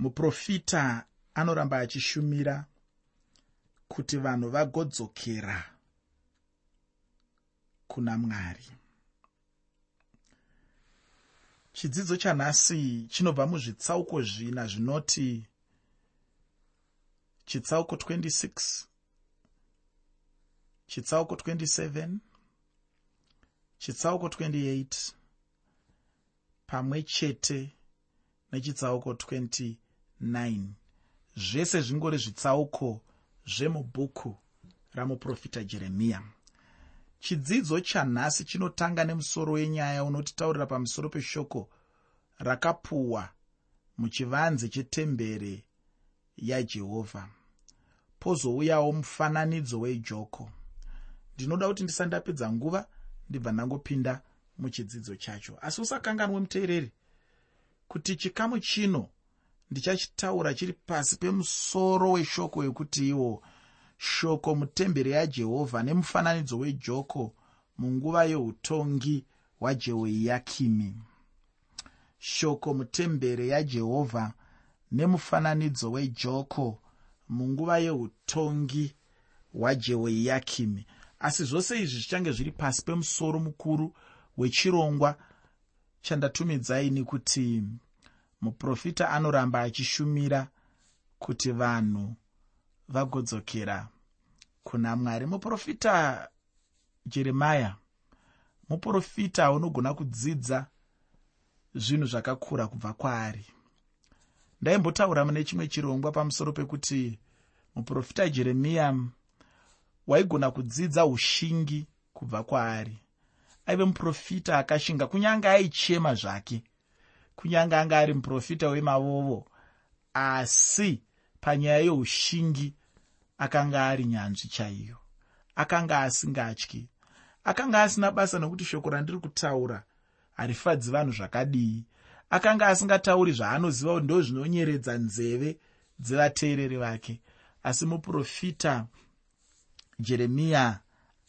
muprofita anoramba achishumira kuti vanhu vagodzokera kuna mwari. Chidzidzo chanhasi chinobva muzvitsauko zvina zvinoti chitsauko 26 chitsauko 27 chitsauko 28 pamwe chete nechitsauko 29 zvese zvingori zvitsauko zvemubhuku ramuprofita jeremiya. Chidzidzo chanhasi chinotanga nemusoro wenyaya unotitaurira pamusoro peshoko rakapuwa muchivanze chetembere yajehovha pozouyawo mufananidzo wejoko. Ndinoda kuti ndisandapedza nguva ndibva ndangopinda muchidzidzo chacho. Asi usakanganwe muteereri kuti chikamu chino ndichachitaura chiri pasi pemusoro weshoko wekuti iwo shoko mutemberi yajehovha nemufananidzo wejoko munguva yeutongi hwajehoiyakimi shoko mutemberi yajehovha nemufananidzo wejoko munguva yeutongi hwajehoiyakimi asi zvose izvi zvichange zviri pasi pemusoro mukuru wechirongwa chandatumidzaini kuti muprofita anoramba achishumira kuti vanhu vagodzokera kuna mwari. Muprofita jeremaya muprofita unogona kudzidza zvinhu zvakakura kubva kwaari. Ndaimbotaura mune chimwe chirongwa pamusoro pekuti muprofita jeremiya waigona kudzidza ushingi kubva kwaari. Aive muprofita akashinga kunyange aichema zvake kunyange anga ari muprofita wemavovo asi panyaya yeushingi akanga ari nyanzvi chaiyo. Akanga asingatyi. Akanga asina basa nokuti shoko randiri kutaura harifadzi vanhu zvakadii. Akanga asingatauri zvaanoziva kuti ndo zvinonyeredza nzeve dzevateereri vake. Asi muprofita jeremiya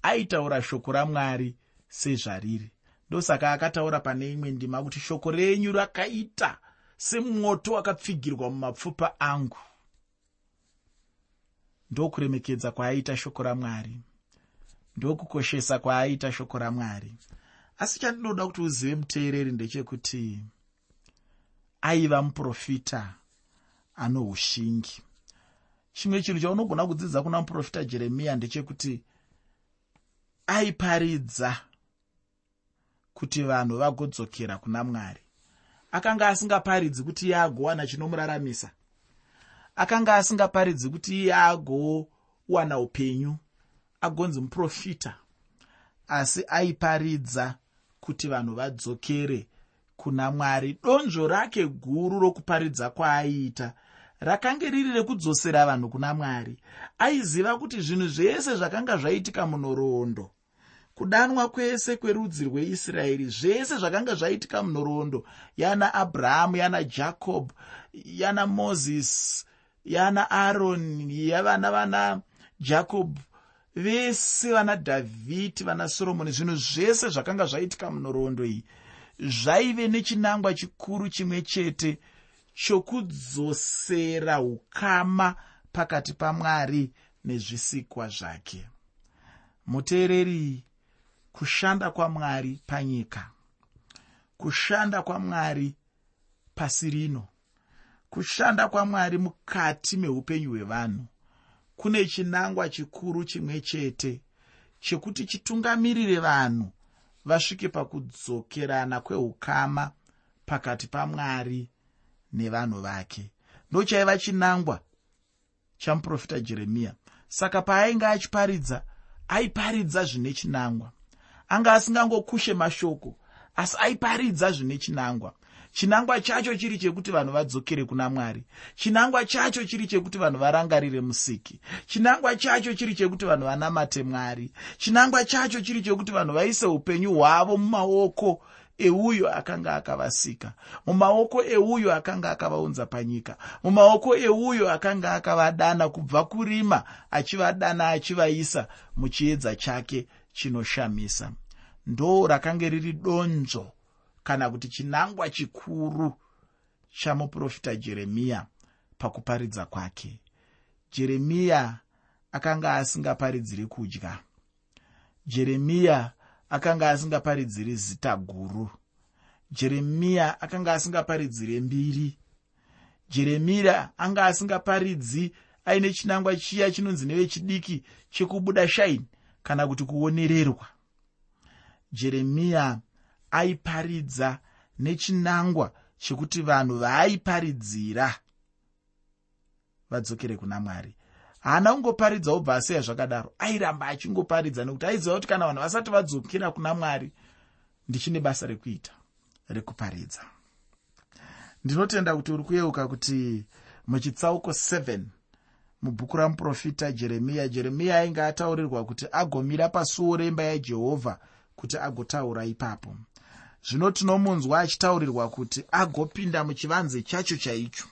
aitaura shoko ramwari sezvariri ndosaka akataura pane imwe ndima kuti shoko renyu rakaita semwoto wakapfigirwa mumapfupa angu. Ndokuremekedza kwaaita shoko ramwari. Ndokukoshesa kwaaita shoko ramwari. Asi chandinoda kuti uzive muteereri ndechekuti aiva muprofita ano ushingi. Chimwe chinhu chaunogona kudzidza kuna muprofita jeremiya ndechekuti aiparidza kuti vanhu vagodzokera kuna mwari. Akanga asingaparidzi kuti iye agowana chinomuraramisa. Akanga asingaparidzi kuti iye agowana upenyu agonzi muprofita. Asi aiparidza kuti vanhu vadzokere kuna mwari. Donzvo rake guru rokuparidza kwaaiita rakanga riri rekudzosera vanhu kuna mwari. Aiziva kuti zvinhu zvese zvakanga zvaitika munhoroondo kudanwa kwese kwerudzi rweisraeri zvese zvakanga zvaitika munhoroondo. Yana abrahamu yana jakobho yana mozisi yana aroni yavana vana jakobho vese vana dhavhidi vana soromoni zvinhu zvese zvakanga zvaitika munhoroondo iyi. Zvaive nechinangwa chikuru chimwe chete chokudzosera ukama pakati pamwari nezvisikwa zvake. Muteereri kushanda kwamwari panyika kushanda kwamwari pasi rino kushanda kwamwari mukati meupenyu hwevanhu. Kune chinangwa chikuru chimwe chete chekuti chitungamirire vanhu vasvike pakudzokerana kweukama pakati pamwari nevanhu vake. Ndochaiva chinangwa chamuprofita jeremiya saka paainge achiparidza aiparidza zvine chinangwa anga asingangokushe mashoko asi aiparidza zvine chinangwa. Chinangwa chacho chiri chekuti vanhu vadzokere kuna mwari. Chinangwa chacho chiri chekuti vanhu varangarire musiki. Chinangwa chacho chiri chekuti vanhu vanamate mwari. Chinangwa chacho chiri chekuti vanhu vaise upenyu hwavo mumaoko euyo akanga akavasika. Mumaoko euyo akanga akavaunza panyika. Mumaoko euyo akanga akavadana kubva kurima achivadana achivaisa muchiedza chake chinoshamisa ndo rakanga riri donzvo kana kuti chinangwa chikuru chamuprofita jeremiya pakuparidza kwake. Jeremiya akanga asingaparidziri kudya. Jeremiya akanga asingaparidziri zita guru. Jeremiya akanga asingaparidzire mbiri. Jeremiya anga asingaparidzi aine chinangwa chiya chinonzi nevechidiki chekubuda shaini kana kuti kuonererwa jeremiya aiparidza nechinangwa chekuti vanhu vaaiparidzira. Vadzokere kuna mwari. Haana kungoparidza obva aseya zvakadaro. Airamba achingoparidza nekuti aiziva kuti kana vanhu vasati vadzokera kuna mwari ndichine basa rekuita rekuparidza. Ndinotenda kuti uri kuyeuka kuti muchitsauko 7 mubhuku ramuprofita jeremiya jeremiya ainge ataurirwa kuti agomira pasuo remba yajehovha kuti agotaura ipapo. Zvino tinomunzwa achitaurirwa kuti agopinda muchivanze chacho chaicho.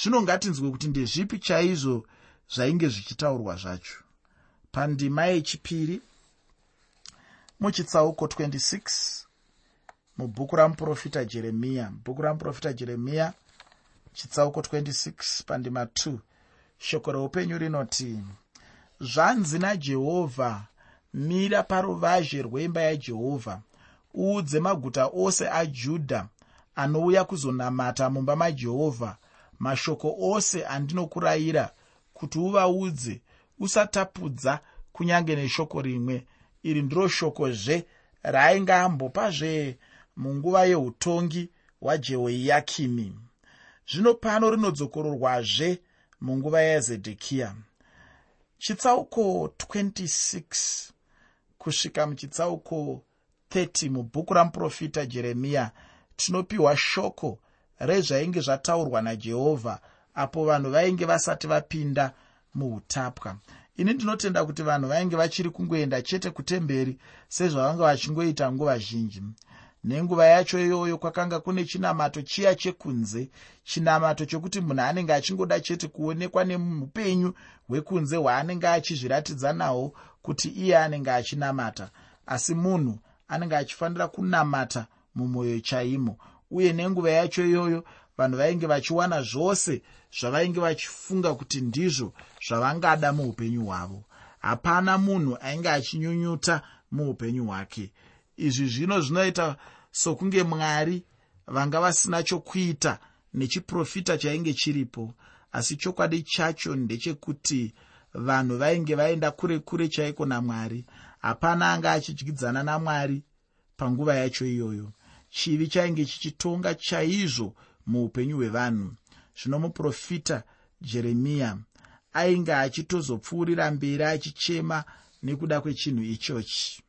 Zvino ngatinzwe kuti ndezvipi chaizvo zvainge zvichitaurwa zvacho. Pandima yechipiri muchitsauko 26 mubhuku ramuprofita jeremiya. Bhuku ramuprofita jeremiya chitsauko 26 pandima 2 shoko reupenyu rinoti zvanzi najehovha mira paruvazhe rweimba yajehovha uudze maguta ose ajudha anouya kuzonamata mumba majehovha mashoko ose andinokurayira kuti uvaudze usatapudza kunyange neshoko rimwe. Iri ndiro shokozve raainge ambopazve munguva yeutongi hwajehoyakimi zvino pano rinodzokororwazve munguva yazedhekiya chitsauko 26 kusvika muchitsauko 30 mubhuku ramuprofita jeremiya tinopiwa shoko rezvainge zvataurwa najehovha apo vanhu vainge vasati vapinda muutapwa. Ini ndinotenda kuti vanhu vainge vachiri kungoenda chete kutemberi sezvavanga vachingoita nguva zhinji nenguva yacho iyoyo kwakanga kune chinamato chiya chekunze. Chinamato chokuti munhu anenge achingoda chete kuonekwa nemupenyu hwekunze hwaanenge achizviratidza nahwo kuti iye anenge achinamata. Asi munhu anenge achifanira kunamata mumwoyo chaimo. Uye nenguva yacho iyoyo vanhu vainge vachiwana zvose zvavainge vachifunga kuti ndizvo zvavangada muupenyu hwavo. Hapana munhu ainge achinyunyuta muupenyu hwake. Izvi zvino zvinoita sokunge mwari vanga vasina chokuita nechiprofita chainge chiripo asi chokwadi chacho ndechekuti vanhu vainge vaenda kure kure chaiko namwari. Hapana anga achidyidzana namwari panguva yacho iyoyo. Chivi chainge chichitonga chaizvo muupenyu hwevanhu. Zvino muprofita jeremiya ainge achitozopfuurira mberi achichema nekuda kwechinhu ichochi.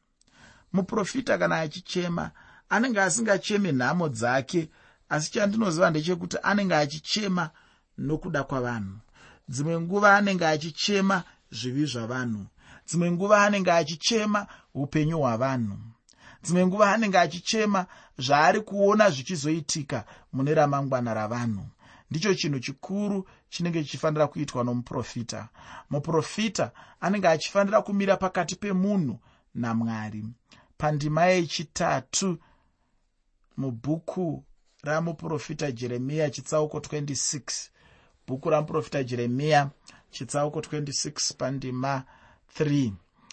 Muprofita kana achichema anenge asingacheme nhamo dzake asi chandinoziva ndechekuti anenge achichema nokuda kwavanhu. Dzimwe nguva anenge achichema zvivi zvavanhu. Dzimwe nguva anenge achichema upenyu hwavanhu. Dzimwe nguva anenge achichema zvaari kuona zvichizoitika mune ramangwana ravanhu. Ndicho chinhu chikuru chinenge chichifanira kuitwa nomuprofita. Muprofita anenge achifanira kumira pakati pemunhu namwari. Pandima yechitatu mubhuku ramuprofita jeremiya chitsauko 26 bhuku ramuprofita jeremiya chitsauko 26 pandima 3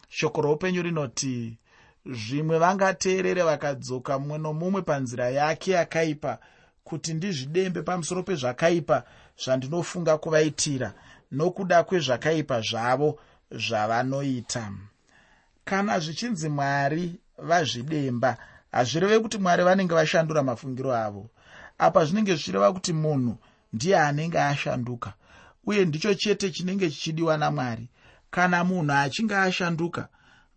shoko roupenyu rinoti zvimwe vangateerere vakadzoka mumwe nomumwe panzira yake yakaipa kuti ndizvidembe pamusoro pezvakaipa zvandinofunga kuvaitira nokuda kwezvakaipa zvavo zvavanoita. Kana zvichinzi mwari vazvidemba hazvireve kuti mwari vanenge vashandura mafungiro avo. Apa zvinenge zvichireva kuti munhu ndiye anenge ashanduka uye ndicho chete chinenge chichidiwa namwari. Kana munhu achinge ashanduka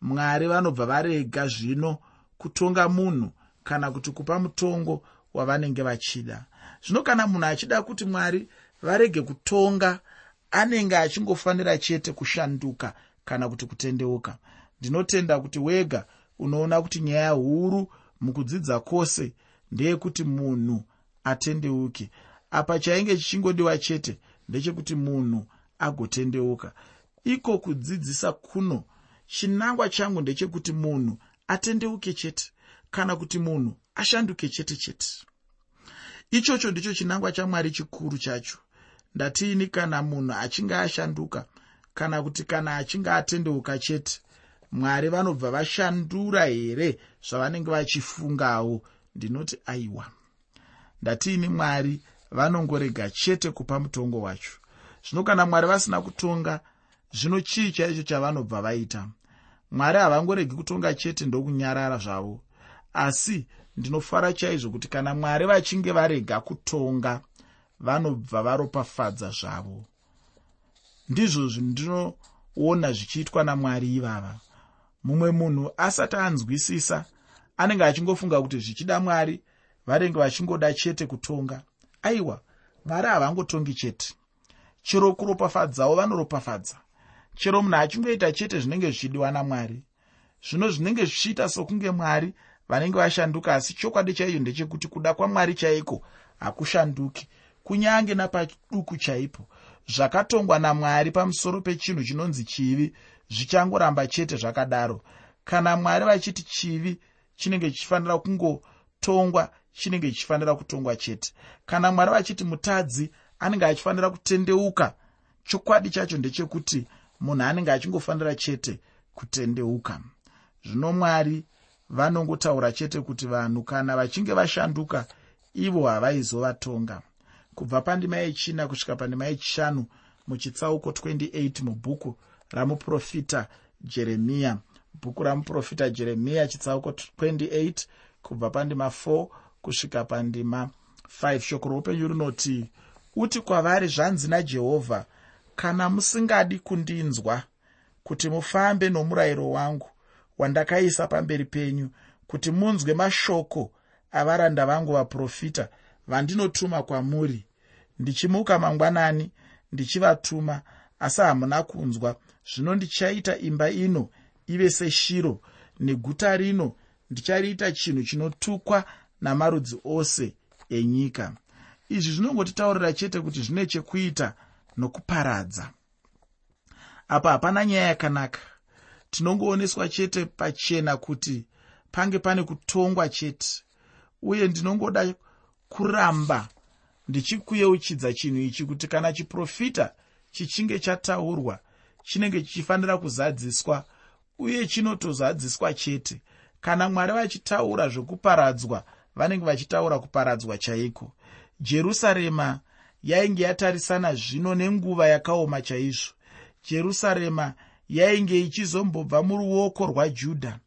mwari vanobva varega zvino kutonga munhu kana kuti kupa mutongo wavanenge vachida. Zvino kana munhu achida kuti mwari varege kutonga anenge achingofanira chete kushanduka kana kuti kutendeuka. Ndinotenda kuti wega unoona kuti nyaya huru mukudzidza kwose ndeyekuti munhu atendeuke. Apa chainge chichingodiwa chete ndechekuti munhu agotendeuka. Iko kudzidzisa kuno. Chinangwa changu ndechekuti munhu atendeuke chete kana kuti munhu ashanduke chete chete. Ichocho ndicho chinangwa chamwari chikuru chacho. Ndatiini kana munhu achinge ashanduka kana kuti kana achinge atendeuka chete mwari vanobva vashandura here zvavanenge vachifungawo? Ndinoti aiwa ndatiini mwari vanongorega chete kupa mutongo wacho? Zvino kana mwari vasina kutonga zvino chii chaicho chavanobva vaita? Mwari havangoregi kutonga chete ndokunyarara zvavo asi ndinofara chaizvo kuti kana mwari vachinge varega kutonga vanobva varopafadza zvavo ndizvo zvindinoona zvichiitwa namwari ivava mumwe munhu asati anzwisisa anenge achingofunga kuti zvichida mwari varenge vachingoda chete kutonga. Aiwa mwari havangotongi chete. Chero kuropafadzawo vanoropafadza. Chero munhu achingoita chete zvinenge zvichidiwa namwari. Zvino zvinenge zvichiita sokunge mwari vanenge vashanduka asi chokwadi chaicho ndechekuti kuda kwamwari chaiko hakushanduki. Kunyange napaduku chaipo zvakatongwa namwari pamusoro pechinhu chinonzi chivi zvichangoramba chete zvakadaro. Kana mwari vachiti chivi chinenge chichifanira kungotongwa chinenge chichifanira kutongwa chete. Kana mwari vachiti mutadzi anenge achifanira kutendeuka chokwadi chacho ndechekuti munhu anenge achingofanira chete kutendeuka. Zvino mwari vanongotaura chete kuti vanhu kana vachinge vashanduka ivo havaizovatonga. Kubva pandima yechina kusvika pandima yechishanu muchitsauko 28 mubhuku ramuprofita jeremiya bhuku ramuprofita jeremiya chitsauko 28 kubva pandima 4 kusvika pandima 5 shoko roupenyu rinoti uti kwavari zvanzi najehovha kana musingadi kundinzwa kuti mufambe nomurayiro wangu wandakaisa pamberi penyu kuti munzwe mashoko avaranda vangu vaprofita vandinotuma kwamuri ndichimuka mangwanani ndichivatuma asi hamuna kunzwa. Zvino ndichaita imba ino ive seshiro neguta rino. Ndichariita chinhu chinotukwa namarudzi ose enyika. Izvi zvinongotitaurira chete kuti zvine chekuita nokuparadza. Apa hapana nyaya yakanaka. Tinongooneswa chete pachena kuti pange pane kutongwa chete uye ndinongoda kuramba ndichikuyeuchidza chinhu ichi kuti kana chiprofita chichinge chataurwa chinenge chichifanira kuzadziswa uye chinotozadziswa chete. Kana mwari vachitaura zvokuparadzwa vanenge vachitaura kuparadzwa chaiko? Jerusarema yainge yatarisana zvino nenguva yakaoma chaizvo. Jerusarema yainge ichizombobva muruoko rwajudha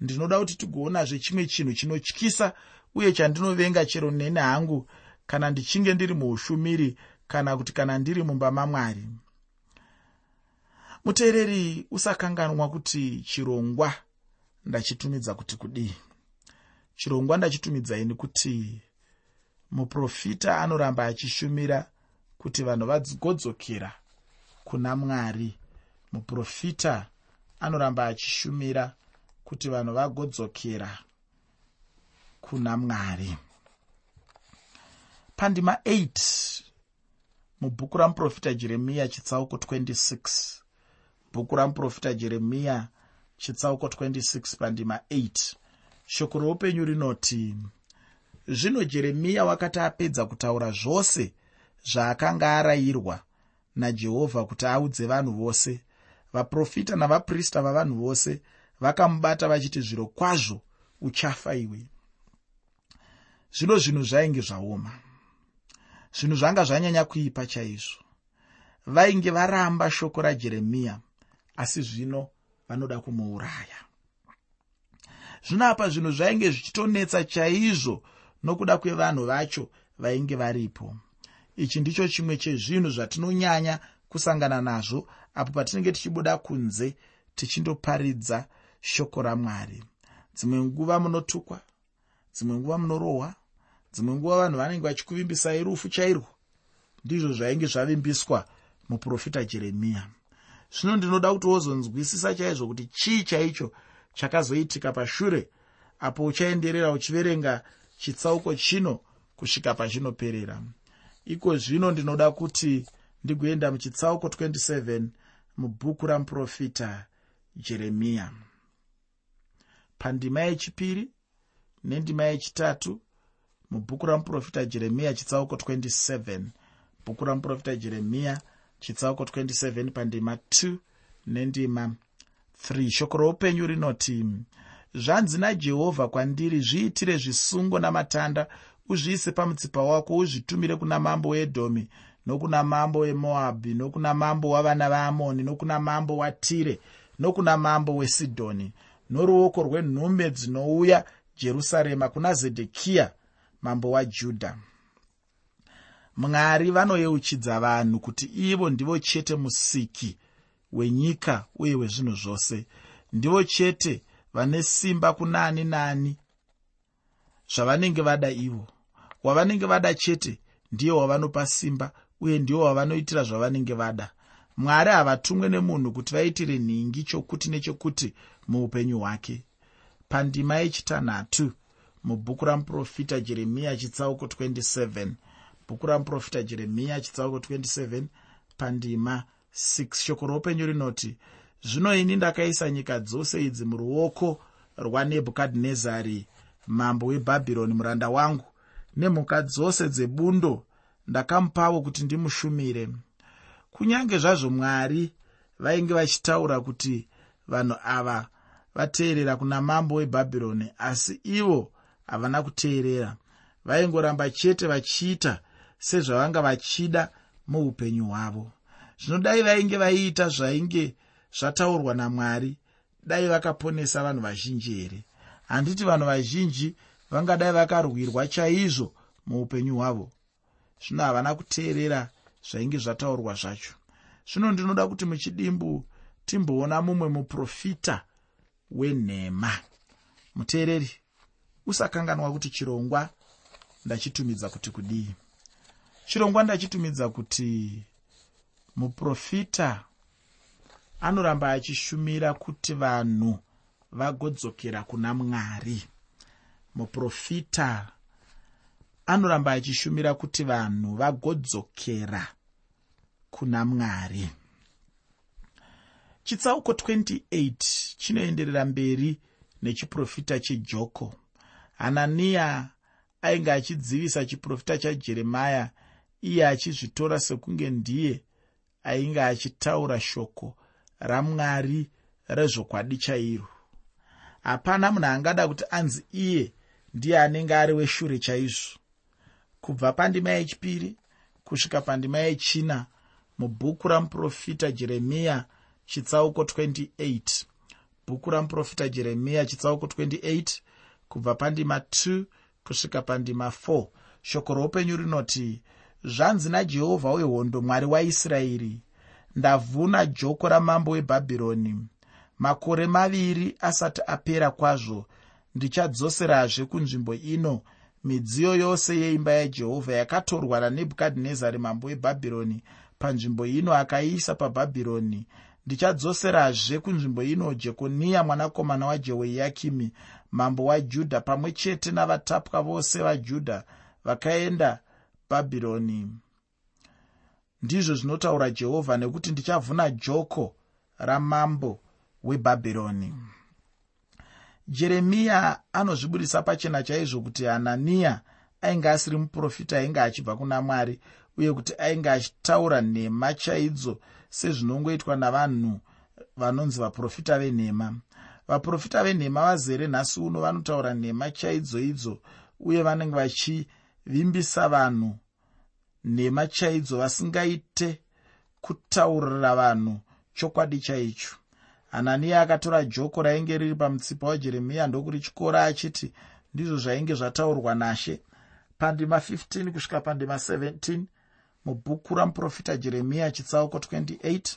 ndinoda kuti tigoonazve chimwe chinhu chinotyisa uye chandinovenga chero nene hangu kana ndichinge ndiri muushumiri kana kuti kana ndiri mumba mamwari. Muteereri usakanganwa kuti chirongwa ndachitumidza kuti kudii. Chirongwa ndachitumidzaini kuti muprofita anoramba achishumira kuti vanhu vagodzokera kuna mwari. Muprofita anoramba achishumira kuti vanhu vagodzokera kuna mwari. Pandima 8 mubhuku ramuprofita jeremiya chitsauko 26 bhuku ramuprofita jeremiya chitsauko 26 pandima 8 shoko roupenyu rinoti zvino jeremiya wakati apedza kutaura zvose zvaakanga arayirwa najehovha kuti audze vanhu vose vaprofita navaprista vavanhu vose vakamubata vachiti zviro kwazvo uchafa iwe zvino zvinhu zvainge zvaoma zvinhu zvanga zvanyanya kuipa chaizvo. Vainge varamba shoko rajeremiya asi zvino vanoda kumuuraya. Zvino apa zvinhu zvainge zvichitonetsa chaizvo nokuda kwevanhu vacho vainge varipo. Ichi ndicho chimwe chezvinhu zvatinonyanya kusangana nazvo apo patinenge tichibuda kunze tichindoparidza shoko ramwari. Dzimwe nguva munotukwa dzimwe nguva munorohwa dzimwe nguva vanhu vanenge vachikuvimbisai rufu chairwo ndizvo zvainge zvavimbiswa muprofita jeremiya zvino ndinoda kuti wozonzwisisa chaizvo kuti chii chaicho chakazoitika pashure apo uchaenderera uchiverenga chitsauko chino kusvika pachinoperera iko zvino ndinoda kuti ndigoenda muchitsauko 27 mubhuku ramuprofita jeremiya pandima yechipiri nendima yechitatu mubhuku ramuprofita jeremiya chitsauko 27 bhuku ramuprofita jeremiya chitsauko 27 pandima 2 nendima 3 shoko roupenyu rinoti zvanzi najehovha kwandiri zviitire zvisungo namatanda uzviise pamutsipa wako uzvitumire kuna mambo weedhomi nokuna mambo wemoabhi nokuna mambo wavana vaamoni nokuna mambo watire nokuna mambo wesidhoni noruoko rwenhume dzinouya jerusarema kuna zedhekiya mambo wajudha mwari vanoyeuchidza vanhu kuti ivo ndivo chete musiki wenyika uye wezvinhu zvose. Ndivo chete vane simba kuna ani naani zvavanenge vada ivo. Wavanenge vada chete ndiye wavanopa simba uye ndiwo wavanoitira zvavanenge vada. Mwari havatumwe nemunhu kuti vaitire nhingi chokuti nechekuti muupenyu hwake. Pandima yechitanhatu mubhuku ramuprofita jeremiya chitsauko 27 bhuku ramuprofita jeremiya chitsauko 27 pandima 6 shoko roupenyu rinoti zvino ini ndakaisa nyika dzose idzi muruoko rwanebhukadhinezari mambo webhabhironi muranda wangu. Nemhuka dzose dzebundo ndakamupavo kuti ndimushumire. Kunyange zvazvo mwari vainge vachitaura kuti vanhu ava vateerera kuna mambo webhabhironi asi ivo havana kuteerera. Vaingoramba chete vachiita sezvavanga vachida muupenyu hwavo. Zvino dai vainge vaiita zvainge zvataurwa namwari dai vakaponesa vanhu vazhinji here? Handiti vanhu vazhinji vangadai vakarwirwa chaizvo muupenyu hwavo. Zvino havana kuteerera zvainge zvataurwa zvacho. Zvino ndinoda kuti muchidimbu timboona mumwe muprofita wenhema. Muteereri usakanganwa kuti chirongwa ndachitumidza kuti kudii? Chirongwa ndachitumidza kuti muprofita anoramba achishumira kuti vanhu vagodzokera kuna mwari. Muprofita anoramba achishumira kuti vanhu vagodzokera kuna mwari. Chitsauko 28 chinoenderera mberi nechiprofita chejoko hananiya ainge achidzivisa chiprofita chajeremaya iye achizvitora sekunge ndiye ainge achitaura shoko ramwari rezvokwadi chairo. Hapana munhu angada kuti anzi iye ndiye anenge ari weshure chaizvo. Kubva pandima yechipiri kusvika pandima yechina mubhuku ramuprofita jeremiya chitsauko 28 bhuku ramuprofita jeremiya chitsauko 28 kubva pandima 2 kusvika pandima 4 shoko roupenyu rinoti zvanzi najehovha wehondo mwari waisraeri ndavhuna joko ramambo webhabhironi. Makore maviri asati apera kwazvo ndichadzoserazve kunzvimbo ino. Midziyo yose yeimba yajehovha yakatorwa nanebhukadhinezari mambo webhabhironi panzvimbo ino akaiisa pabhabhironi. Ndichadzoserazve kunzvimbo ino jekoniya mwanakomana wajehoyakimi mambo wajudha pamwe chete navatapwa vose vajudha vakaenda bhabhironi ndizvo zvinotaura jehovha nekuti ndichavhuna joko ramambo webhabhironi jeremiya anozvibudisa pachena chaizvo kuti hananiya ainge asiri muprofita ainge achibva kuna mwari uye kuti ainge achitaura nhema chaidzo sezvinongoitwa navanhu vanonzi vaprofita venhema vaprofita venhema vazere nhasi uno vanotaura nhema chaidzo idzo uye vanenge vachivimbisa vanhu nhema chaidzo vasingaite kutaurira vanhu chokwadi chaicho. Hananiya akatora joko rainge riri pamutsipa wajeremiya ndokurityora achiti ndizvo zvainge zvataurwa nashe. Pandima 15 kusvika pandima 17 mubhuku ramuprofita jeremiya chitsauko 28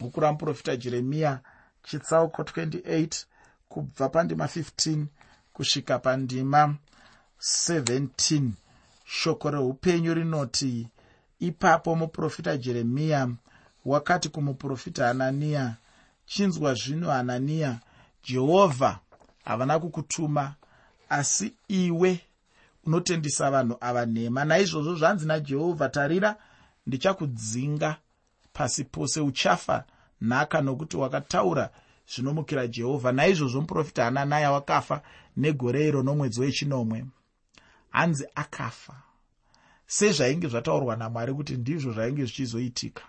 bhuku ramuprofita jeremiya chitsauko 28 kubva pandima 15 kusvika pandima 17 shoko reupenyu rinoti ipapo muprofita jeremiya wakati kumuprofita hananiya chinzwa zvino hananiya jehovha havana kukutuma asi iwe unotendisa vanhu ava nhema. Naizvozvo zvanzi najehovha tarira ndichakudzinga pasi pose uchafa nhaka nokuti wakataura zvinomukira jehovha. Naizvozvo muprofita hananaya wakafa negore iro nomwedzi wechinomwe. Hanzi akafa. Sezvainge zvataurwa namwari kuti ndizvo zvainge zvichizoitika.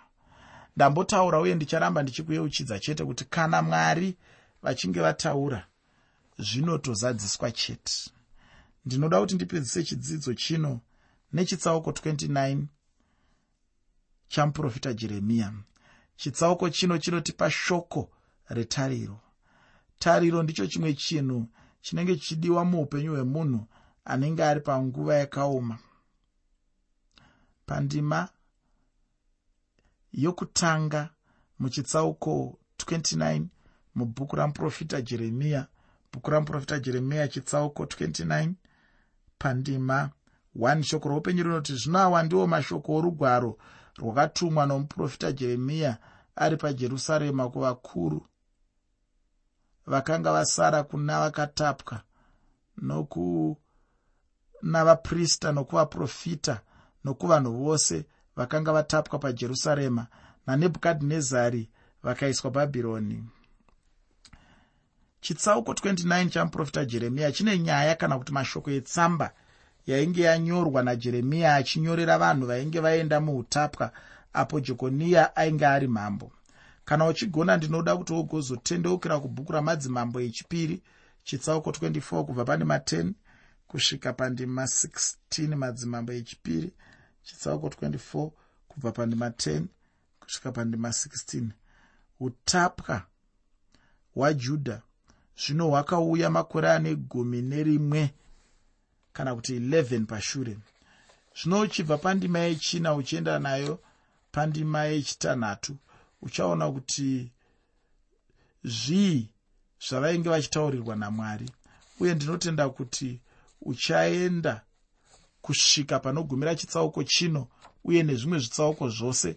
Ndambotaura uye ndicharamba ndichikuyeuchidza chete kuti kana mwari vachinge vataura zvinotozadziswa chete. Ndinoda kuti ndipedzise chidzidzo chino nechitsauko 29 chamuprofita jeremiya chitsauko chino chinotipa shoko retariro. Tariro ndicho chimwe chinhu chinenge chichidiwa muupenyu hwemunhu anenge ari panguva yakaoma. Pandima yokutanga muchitsauko 29 mubhuku ramuprofita jeremiya bhuku ramuprofita jeremiya chitsauko 29 pandima 1 shoko roupenyu rinoti zvino awa ndiwo mashoko orugwaro rwakatumwa nomuprofita jeremiya ari pajerusarema kuvakuru. Vakanga vasara kuna vakatapwa nokuna vaprista nokuvaprofita nokuvanhu vose vakanga vatapwa pajerusarema nanebhukadhinezari vakaiswa bhabhironi. Chitsauko 29 chamuprofita jeremiya chine nyaya kana kuti mashoko etsamba yainge yanyorwa najeremiya achinyorera vanhu vainge vaenda muutapwa apo jekoniya ainge ari mambo. Kana uchigona ndinoda kuti wogozotendeukira kubhuku ramadzimambo echipiri chitsauko 24 kubva pane ma10 kusvika pandima 16 madzimambo echipiri chitsauko 24 kubva pandima 10 kusvika pandima 16 utapwa hwajudha zvino hwakauya makore ane gumi nerimwe kana kuti 11 pashure. Zvino uchibva pandima yechina uchienda nayo pandima yechitanhatu uchaona kuti zvii zvavainge vachitaurirwa namwari. Uye ndinotenda kuti uchaenda kusvika panogumira chitsauko chino uye nezvimwe zvitsauko zvose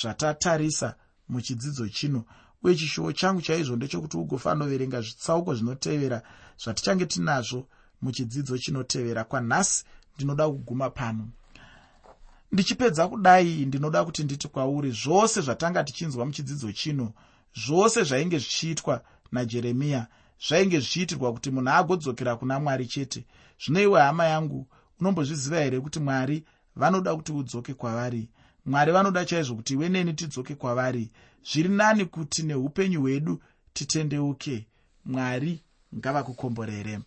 zvatatarisa muchidzidzo chino. Uye chishuwo changu chaizvo ndechekuti ugofanoverenga zvitsauko zvinotevera zvatichange tinazvo muchidzidzo chinotevera kwanhasi ndinoda kuguma pano. Ndichipedza kudai ndinoda kuti nditi kwauri zvose zvatanga tichinzwa muchidzidzo chino zvose zvainge zvichiitwa najeremiya zvainge zvichiitirwa kuti munhu agodzokera kuna mwari chete. Zvino iwe hama yangu unombozviziva here kuti mwari vanoda kuti udzoke kwavari? Mwari vanoda chaizvo kuti iwe neni tidzoke kwavari? Zviri nani kuti neupenyu hwedu titendeuke? Mwari ngavakukomborere